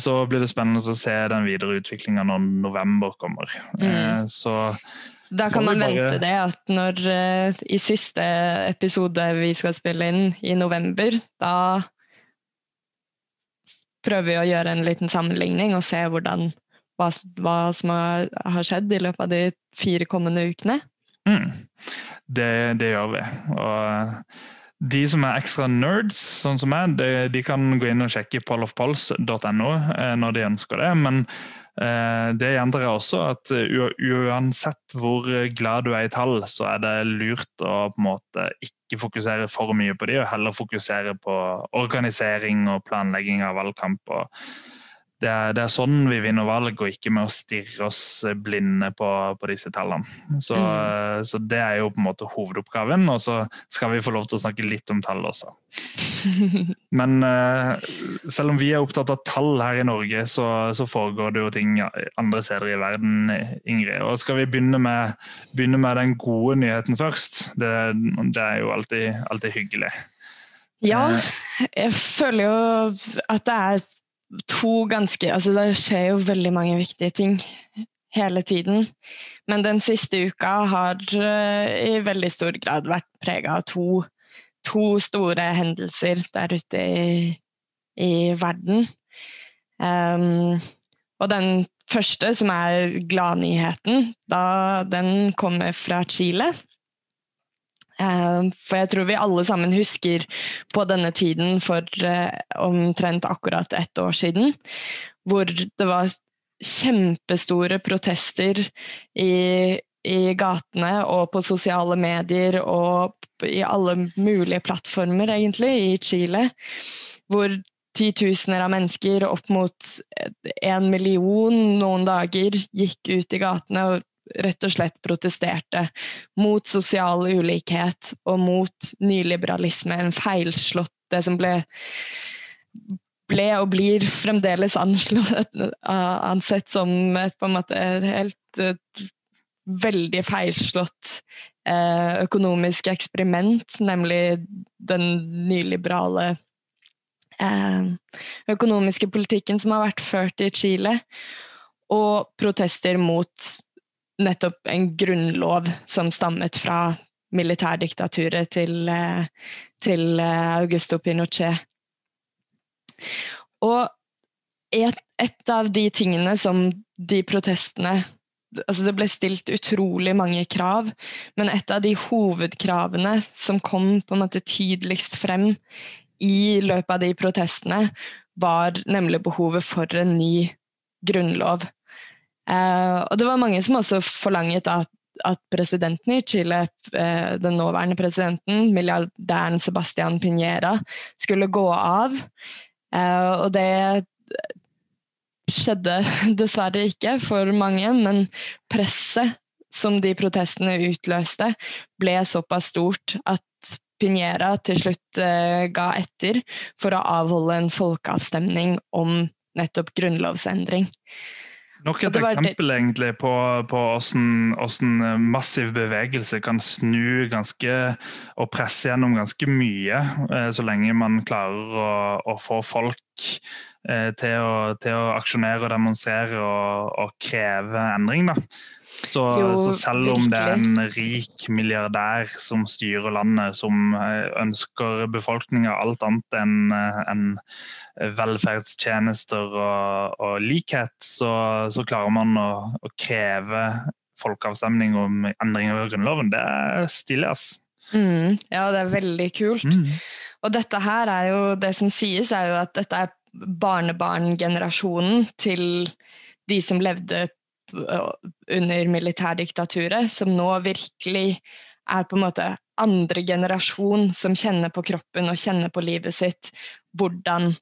Speaker 2: Så blir det spennende å se den videre utviklinga når november kommer. Mm. Så
Speaker 1: da kan man vente det at når i siste episode vi skal spille inn i november, da prøver vi å gjøre en liten sammenligning og se hvordan, hva, hva som har, har, skjedd i løpet av de fire kommende ukene. Mm.
Speaker 2: Det, det, gjør vi. Og de som er ekstra nerds, sånn som meg, de, de kan gå inn og sjekke pollofpulse.no eh, når de ønsker det. men Eh, det gjentar jeg også, at uansett hvor glad du er i tall, så er det lurt å på en måte ikke fokusere for mye på de, og heller fokusere på organisering og planlegging av valgkamp. og det er, det er, sånn vi vinner valg, og ikke med å stirre oss blinde på, på disse tallene. Så, mm. så, det er jo på en måte hovedoppgaven, og så skal vi få lov til å snakke litt om tall også. Men uh, selv om vi er opptatt av tall her i Norge, så, så, foregår det jo ting andre steder i verden, Ingrid. Og skal vi begynne med, begynne med den gode nyheten først? Det, det er jo alltid, alltid hyggelig.
Speaker 1: Ja, eh. jeg føler jo at det er to ganske Altså, det skjer jo veldig mange viktige ting hele tiden. Men den siste uka har uh, i veldig stor grad vært prega av to, to, store hendelser der ute i, i verden. Um, og den første, som er gladnyheten, den kommer fra Chile. Eh, for jeg tror vi alle sammen husker på denne tiden for eh, omtrent akkurat ett år siden, hvor det var kjempestore protester i, i gatene og på sosiale medier og i alle mulige plattformer, egentlig, i Chile. Hvor titusener av mennesker, opp mot en million noen dager, gikk ut i gatene og rett og slett protesterte mot sosial ulikhet og mot nyliberalisme, en feilslått Det som ble, ble og blir fremdeles anslått, ansett som et på en måte helt et veldig feilslått eh, økonomisk eksperiment, nemlig den nyliberale eh, økonomiske politikken som har vært ført i Chile, og protester mot nettopp en grunnlov som stammet fra militærdiktaturet til, eh, til eh, Augusto Pinochet. Og et, et, av de tingene som de protestene altså Det ble stilt utrolig mange krav, men et av de hovedkravene som kom på en måte tydeligst frem i løpet av de protestene, var nemlig behovet for en ny grunnlov. Uh, og det var mange som også forlanget at, at presidenten i Chile, uh, den nåværende presidenten, milliardæren Sebastian Piñera, skulle gå av. Uh, og det skjedde dessverre ikke for mange, men presset som de protestene utløste, ble såpass stort at Piñera til slutt ga etter for å avholde en folkeavstemning om nettopp grunnlovsendring.
Speaker 2: Nok et eksempel egentlig på, på hvordan, massiv bevegelse kan snu ganske og presse gjennom ganske mye, eh, så lenge man klarer å, å få folk eh, til, å, til, å, aksjonere og demonstrere og, og kreve endring. Da. Så, jo, så, selv om det er en rik milliardær som styrer landet, som eh, ønsker befolkninga alt annet enn en velferdstjenester og, og likhet, så, så, klarer man å, å, kreve folkeavstemning om endringer i Grunnloven. Det er stilig, ass.
Speaker 1: Mm, ja, det er veldig kult. Mm. Og dette her er jo Det som sies, er jo at dette er barnebarngenerasjonen til de som levde under militærdiktaturet, som nå virkelig er på en måte andre generasjon som kjenner på kroppen og kjenner på livet sitt hvordan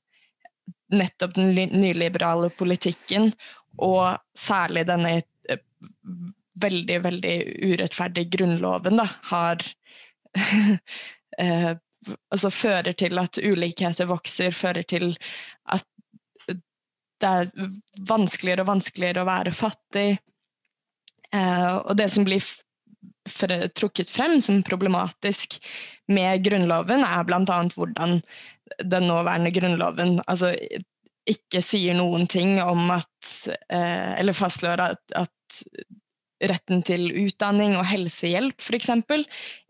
Speaker 1: nettopp den nyliberale politikken, og særlig denne eh, veldig, veldig urettferdige grunnloven, da, har eh, Altså fører til at ulikheter vokser, fører til at det er vanskeligere og vanskeligere å være fattig. Eh, og det som blir trukket frem som problematisk med Grunnloven, er bl.a. hvordan den nåværende Grunnloven altså, ikke sier noen ting om at eh, Eller fastslår at, at, retten til utdanning og helsehjelp f.eks.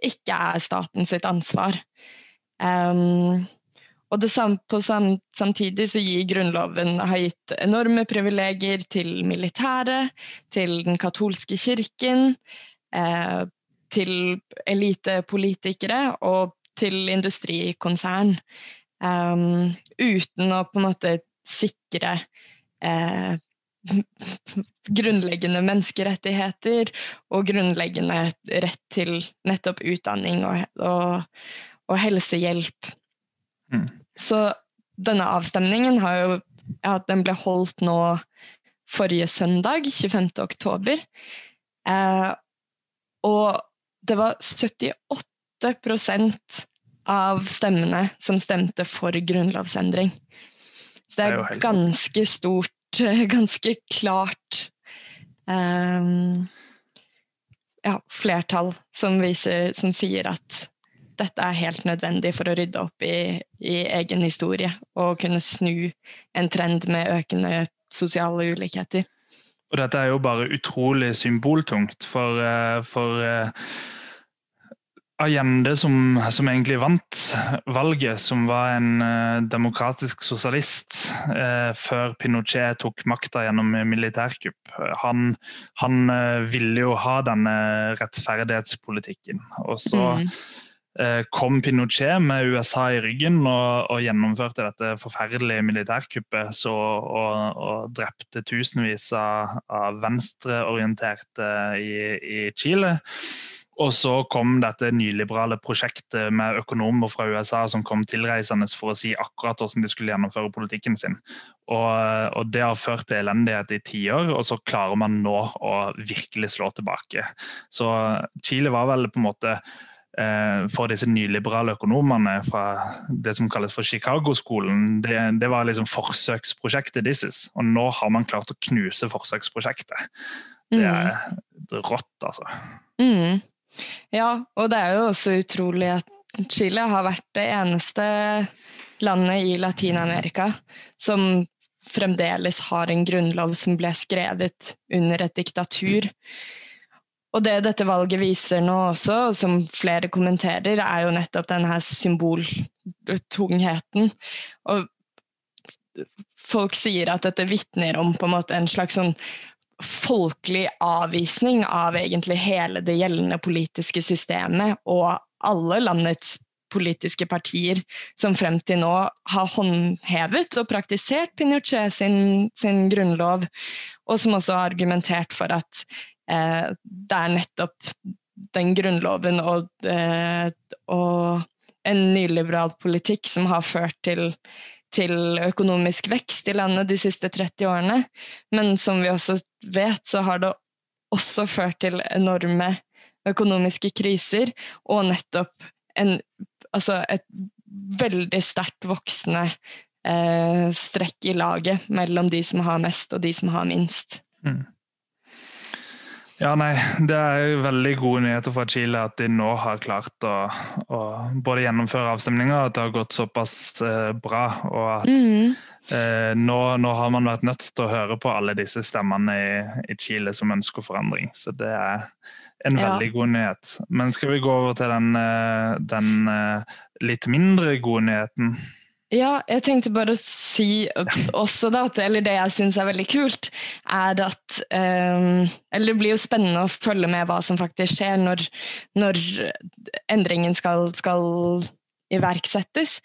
Speaker 1: ikke er staten sitt ansvar. Um, og samme, på samt, samtidig så gir Grunnloven har gitt enorme privilegier til militæret, til den katolske kirken, eh, til elitepolitikere og til industrikonsern. Um, uten å på en måte sikre eh, grunnleggende menneskerettigheter og grunnleggende rett til nettopp utdanning og, og, og helsehjelp. Mm. Så denne avstemningen har jo ja, den ble holdt nå forrige søndag, 25. oktober. Eh, og det var 78% av stemmene som stemte for grunnlovsendring. Så det er, ganske stort, ganske klart eh, ja, flertall som, viser, som sier at dette er helt nødvendig for å rydde opp i, i, egen historie og kunne snu en trend med økende sosiale ulikheter.
Speaker 2: Og dette er jo bare utrolig symboltungt for, eh, for Agende Allende, som, som, egentlig vant valget, som var en uh, demokratisk sosialist uh, før Pinochet tok makta gjennom militærkupp. Han, han uh, ville jo ha denne rettferdighetspolitikken. Og så mm. Eh, kom Pinochet med USA i ryggen og, og gjennomførte dette forferdelige militærkuppet så, og, og, drepte tusenvis av, av venstreorienterte i, i, Chile. Og så kom dette nyliberale prosjektet med økonomer fra USA som kom tilreisende for å si akkurat hvordan de skulle gjennomføre politikken sin. Og, og det har ført til elendighet i tiår, og så klarer man nå å virkelig slå tilbake. Så Chile var vel på en måte for disse nyliberale økonomene fra det som kalles for Chicago-skolen, det, det, var liksom forsøksprosjektet deres. Og nå har man klart å knuse forsøksprosjektet. Det er mm. rått, altså.
Speaker 1: Mm. Ja, og det er jo også utrolig at Chile har vært det eneste landet i Latin-Amerika som fremdeles har en grunnlov som ble skrevet under et diktatur. Og det dette valget viser nå også, som flere kommenterer, er jo nettopp denne symboltungheten. Og folk sier at dette vitner om en måte en slags sånn folkelig avvisning av egentlig hele det gjeldende politiske systemet og alle landets politiske partier som frem til nå har håndhevet og praktisert Pinochet sin, sin grunnlov, og som også har argumentert for at det er nettopp den grunnloven og, eh, og, en nyliberal politikk som har ført til, til økonomisk vekst i landet de siste 30 årene. Men som vi også vet, så har det også ført til enorme økonomiske kriser, og nettopp en, altså et veldig sterkt voksende eh, strekk i laget mellom de som har mest og de som har minst. Mm.
Speaker 2: Ja, nei, Det er veldig gode nyheter fra Chile at de nå har klart å, å både gjennomføre avstemninger, at det har gått såpass eh, bra. Og at mm. eh, nå, nå, har man vært nødt til å høre på alle disse stemmene i, i Chile som ønsker forandring. Så det er en veldig ja. god nyhet. Men skal vi gå over til den, eh, den eh, litt mindre gode nyheten?
Speaker 1: Ja, jeg tenkte bare å si også da, at eller det jeg syns er veldig kult, er at um, Eller det blir jo spennende å følge med hva som faktisk skjer når, når endringen skal, skal iverksettes.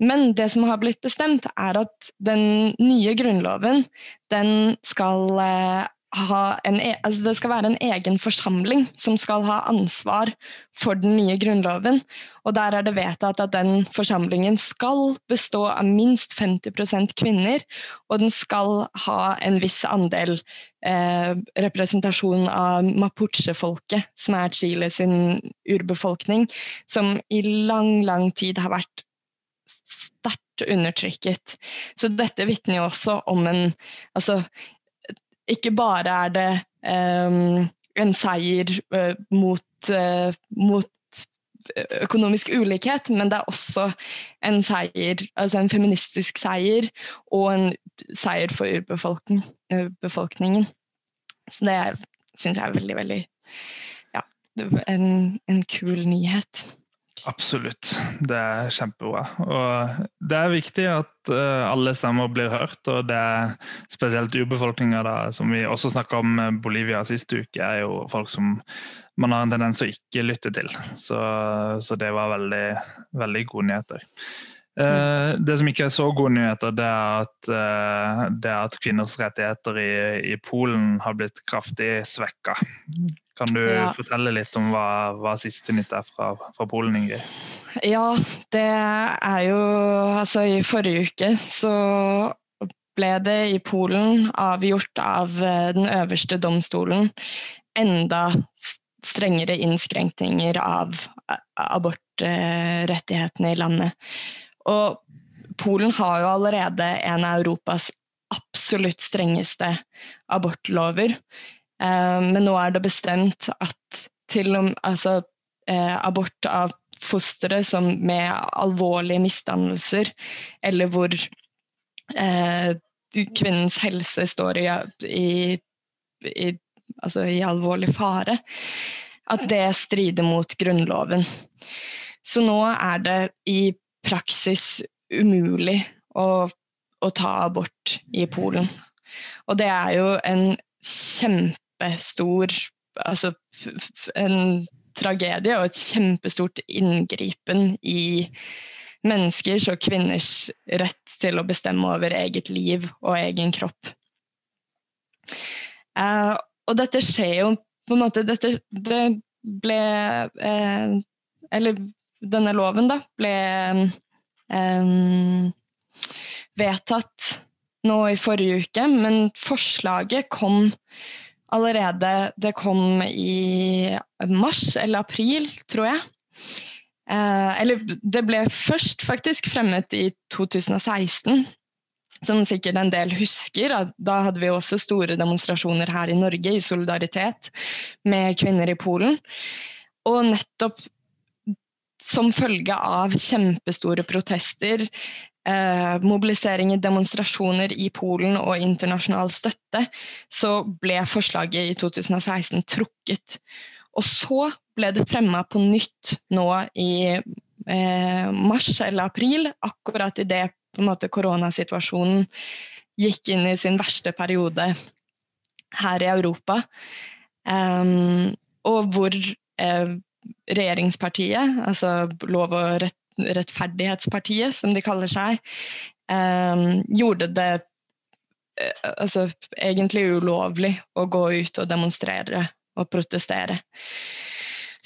Speaker 1: Men det som har blitt bestemt, er at den nye grunnloven den skal uh, en, e, altså det skal være en egen forsamling som skal ha ansvar for den nye grunnloven. Og der er det vedtatt at den forsamlingen skal bestå av minst 50% kvinner, og den skal ha en viss andel eh, representasjon av mapuche-folket, som er Chile sin urbefolkning, som i lang, lang tid har vært sterkt undertrykket. Så dette vitner jo også om en altså, ikke bare er det um, en seier uh, mot, uh, mot, økonomisk ulikhet, men det er også en seier, altså en feministisk seier og en seier for urbefolkningen. Så det syns jeg er veldig, veldig ja, en, en kul nyhet.
Speaker 2: Absolutt. Det er kjempebra. Og det er viktig at uh, alle stemmer blir hørt, og det er spesielt urbefolkninga, som vi også snakka om Bolivia sist uke, er jo folk som man har en tendens til å ikke lytte til. Så, så det var veldig, veldig gode nyheter. Uh, det som ikke er så gode nyheter, det er at, uh, det er at kvinners rettigheter i, i, Polen har blitt kraftig svekka. Kan du ja. fortelle litt om hva, hva siste nytt er fra, fra, Polen, Ingrid?
Speaker 1: Ja, det er jo Altså, i forrige uke så ble det i Polen avgjort av eh, den øverste domstolen enda strengere innskrenkninger av abortrettighetene i landet. Og Polen har jo allerede en av Europas absolutt strengeste abortlover. Eh, men nå er det bestemt at til og med altså, eh, abort av fostre som med alvorlige misdannelser, eller hvor eh, kvinnens helse står i, i, i, altså i alvorlig fare, at det strider mot Grunnloven. Så nå er det i praksis umulig å, å ta abort i Polen. Og det er jo en kjempe kjempestor altså, en tragedie og et kjempestort inngripen i menneskers og kvinners rett til å bestemme over eget liv og egen kropp. Uh, og dette skjer jo på en måte dette, Det ble uh, Eller denne loven, da, ble um, vedtatt nå i forrige uke, men forslaget kom allerede Det kom i mars eller april, tror jeg. Eh, eller det ble først faktisk fremmet i 2016. Som sikkert en del husker. Da hadde vi også store demonstrasjoner her i Norge i solidaritet med kvinner i Polen. Og nettopp som følge av kjempestore protester, eh, mobilisering i demonstrasjoner i Polen og internasjonal støtte, så ble forslaget i 2016 trukket. Og så ble det fremma på nytt nå i eh, mars eller april, akkurat idet koronasituasjonen gikk inn i sin verste periode her i Europa. Um, og hvor eh, regjeringspartiet, altså Lov- og rett Rettferdighetspartiet, som de kaller seg, um, gjorde det uh, altså, egentlig ulovlig å gå ut og demonstrere og protestere.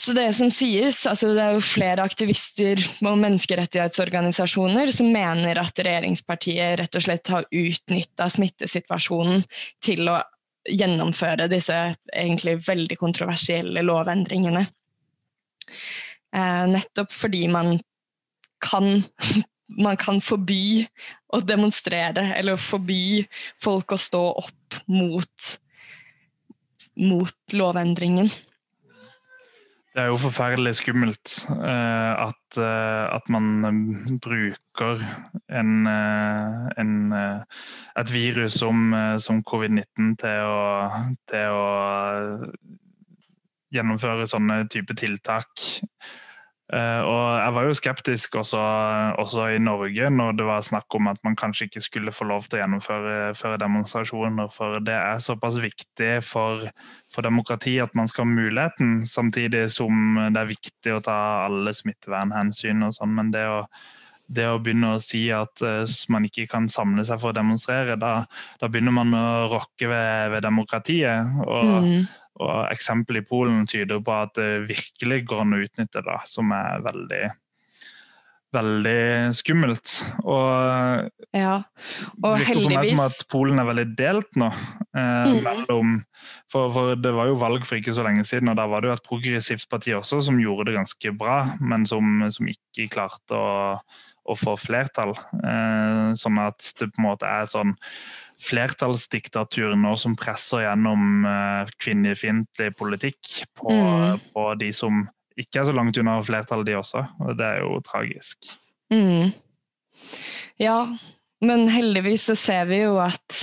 Speaker 1: Så det som sies, altså det er jo flere aktivister og menneskerettighetsorganisasjoner som mener at regjeringspartiet rett og slett har utnytta smittesituasjonen til å gjennomføre disse egentlig veldig kontroversielle lovendringene. Eh, nettopp fordi man kan, man kan forby å demonstrere, eller forby folk å stå opp mot, mot lovendringen.
Speaker 2: Det er jo forferdelig skummelt uh, at, uh, at, man bruker en, en, et virus som, som covid-19 til til å gjennomføre sånne type tiltak og jeg var jo skeptisk også, også, i Norge når det var snakk om at man kanskje ikke skulle få lov til å gjennomføre demonstrasjoner, for det er såpass viktig for, for demokrati at man skal ha muligheten, samtidig som det er viktig å ta alle smittevernhensyn og sånn. Men det å, det å begynne å si at uh, man ikke kan samle seg for å demonstrere, da, da begynner man å rokke ved, ved demokratiet. og mm og Eksempelet i Polen tyder på at det virkelig går an å utnytte det, som er veldig veldig skummelt. Og,
Speaker 1: ja. og
Speaker 2: det virker på meg som at Polen er veldig delt nå. Eh, mm. mellom, for, for, Det var jo valg for ikke så lenge siden, og da var det jo et progressivt parti også som gjorde det ganske bra, men som, som ikke klarte å, å få flertall. Eh, sånn at det på en måte er sånn flertallsdiktatur nå som presser gjennom uh, kvinnefiendtlig politikk på, mm. på, de som ikke er så langt unna flertallet, de også. Og det er jo tragisk.
Speaker 1: Mm. Ja, men heldigvis så ser vi jo at,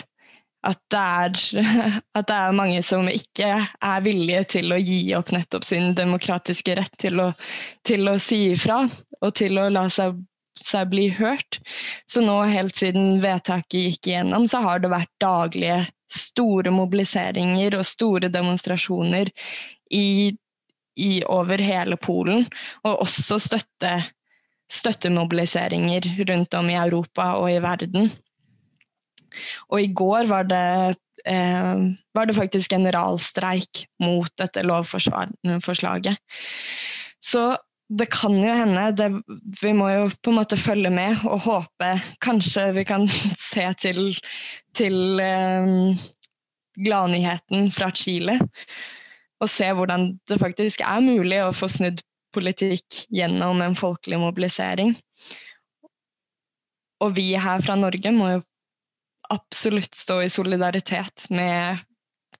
Speaker 1: at, det er, at, det er, mange som ikke er villige til å gi opp nettopp sin demokratiske rett til å, til å si ifra, og til å la seg seg bli hørt. Så nå, helt siden vedtaket gikk igjennom, så har det vært daglige store mobiliseringer og store demonstrasjoner i, i over hele Polen. Og også støtte, støttemobiliseringer rundt om i Europa og i verden. Og i går var det, eh, var det faktisk generalstreik mot dette lovforslaget. Så det kan jo hende. Det, vi må jo på en måte følge med og håpe kanskje vi kan se til, til um, gladnyheten fra Chile. Og se hvordan det faktisk er mulig å få snudd politikk gjennom en folkelig mobilisering. Og vi her fra Norge må jo absolutt stå i solidaritet med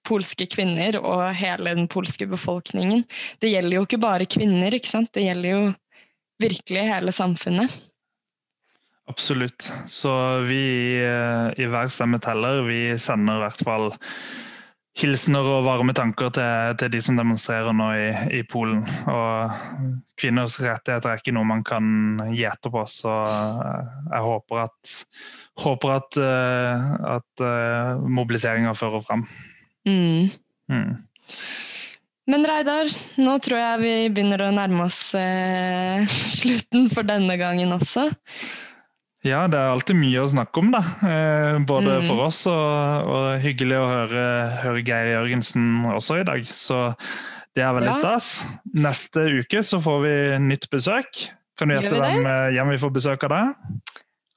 Speaker 1: polske kvinner og hele den polske befolkningen. Det gjelder jo ikke bare kvinner, ikke sant? det gjelder jo virkelig hele samfunnet.
Speaker 2: Absolutt. Så vi i Hver stemme teller, vi sender i hvert fall hilsener og varme tanker til, til de som demonstrerer nå i, i, Polen. Og kvinners rettigheter er ikke noe man kan gjete på, så jeg håper at, håper at, eh, at eh, mobiliseringa fører fram.
Speaker 1: Mm. Mm. Men Reidar, nå tror jeg vi begynner å nærme oss eh, slutten for denne gangen også.
Speaker 2: Ja, det er alltid mye å snakke om, da. Eh, både mm. for oss og, og, hyggelig å høre, høre, Geir Jørgensen også i dag. Så det er veldig ja. stas. Neste uke så får vi nytt besøk. Kan du gjette hvem, eh, hvem vi får besøk av da?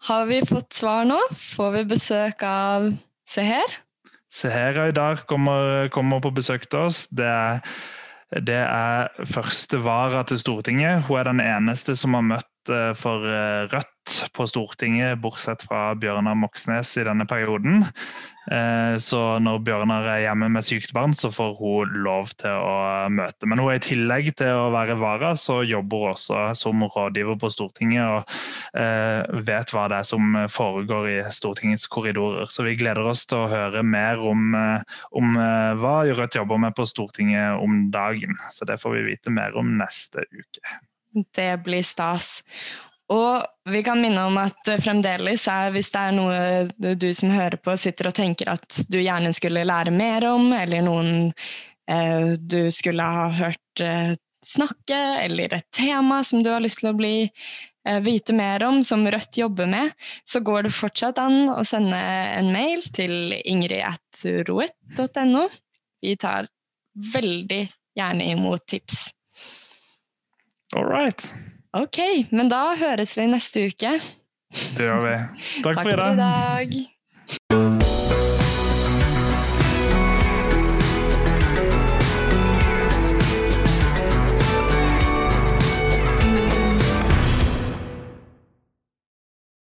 Speaker 1: Har vi fått svar nå? Får vi besøk av Se her?
Speaker 2: Seher Aydar kommer, kommer på besøk til oss. Det er, det er første vara til Stortinget. Hun er den eneste som har møtt eh, for eh, Rødt på Stortinget, bortsett fra Bjørnar Moxnes i denne perioden. Eh, så når Bjørnar er hjemme med sykt barn, så får hun lov til å møte. Men hun er i tillegg til å være vara, så jobber hun også som rådgiver på Stortinget og eh, vet hva det er som foregår i Stortingets korridorer. Så vi gleder oss til å høre mer om, eh, om hva Rødt jobber med på Stortinget om dagen. Så det får vi vite mer om neste uke.
Speaker 1: Det blir stas. Og vi kan minne om at fremdeles er, hvis det er noe du som hører på sitter og tenker at du gjerne skulle lære mer om, eller noen eh, du skulle ha hørt eh, snakke, eller et tema som du har lyst til å bli eh, vite mer om, som Rødt jobber med, så går det fortsatt an å sende en mail til ingrid.roet.no. Vi tar veldig gjerne imot tips.
Speaker 2: All right.
Speaker 1: Ok, men da høres vi neste uke.
Speaker 2: Det gjør vi. Takk, Takk for i dag. For i dag.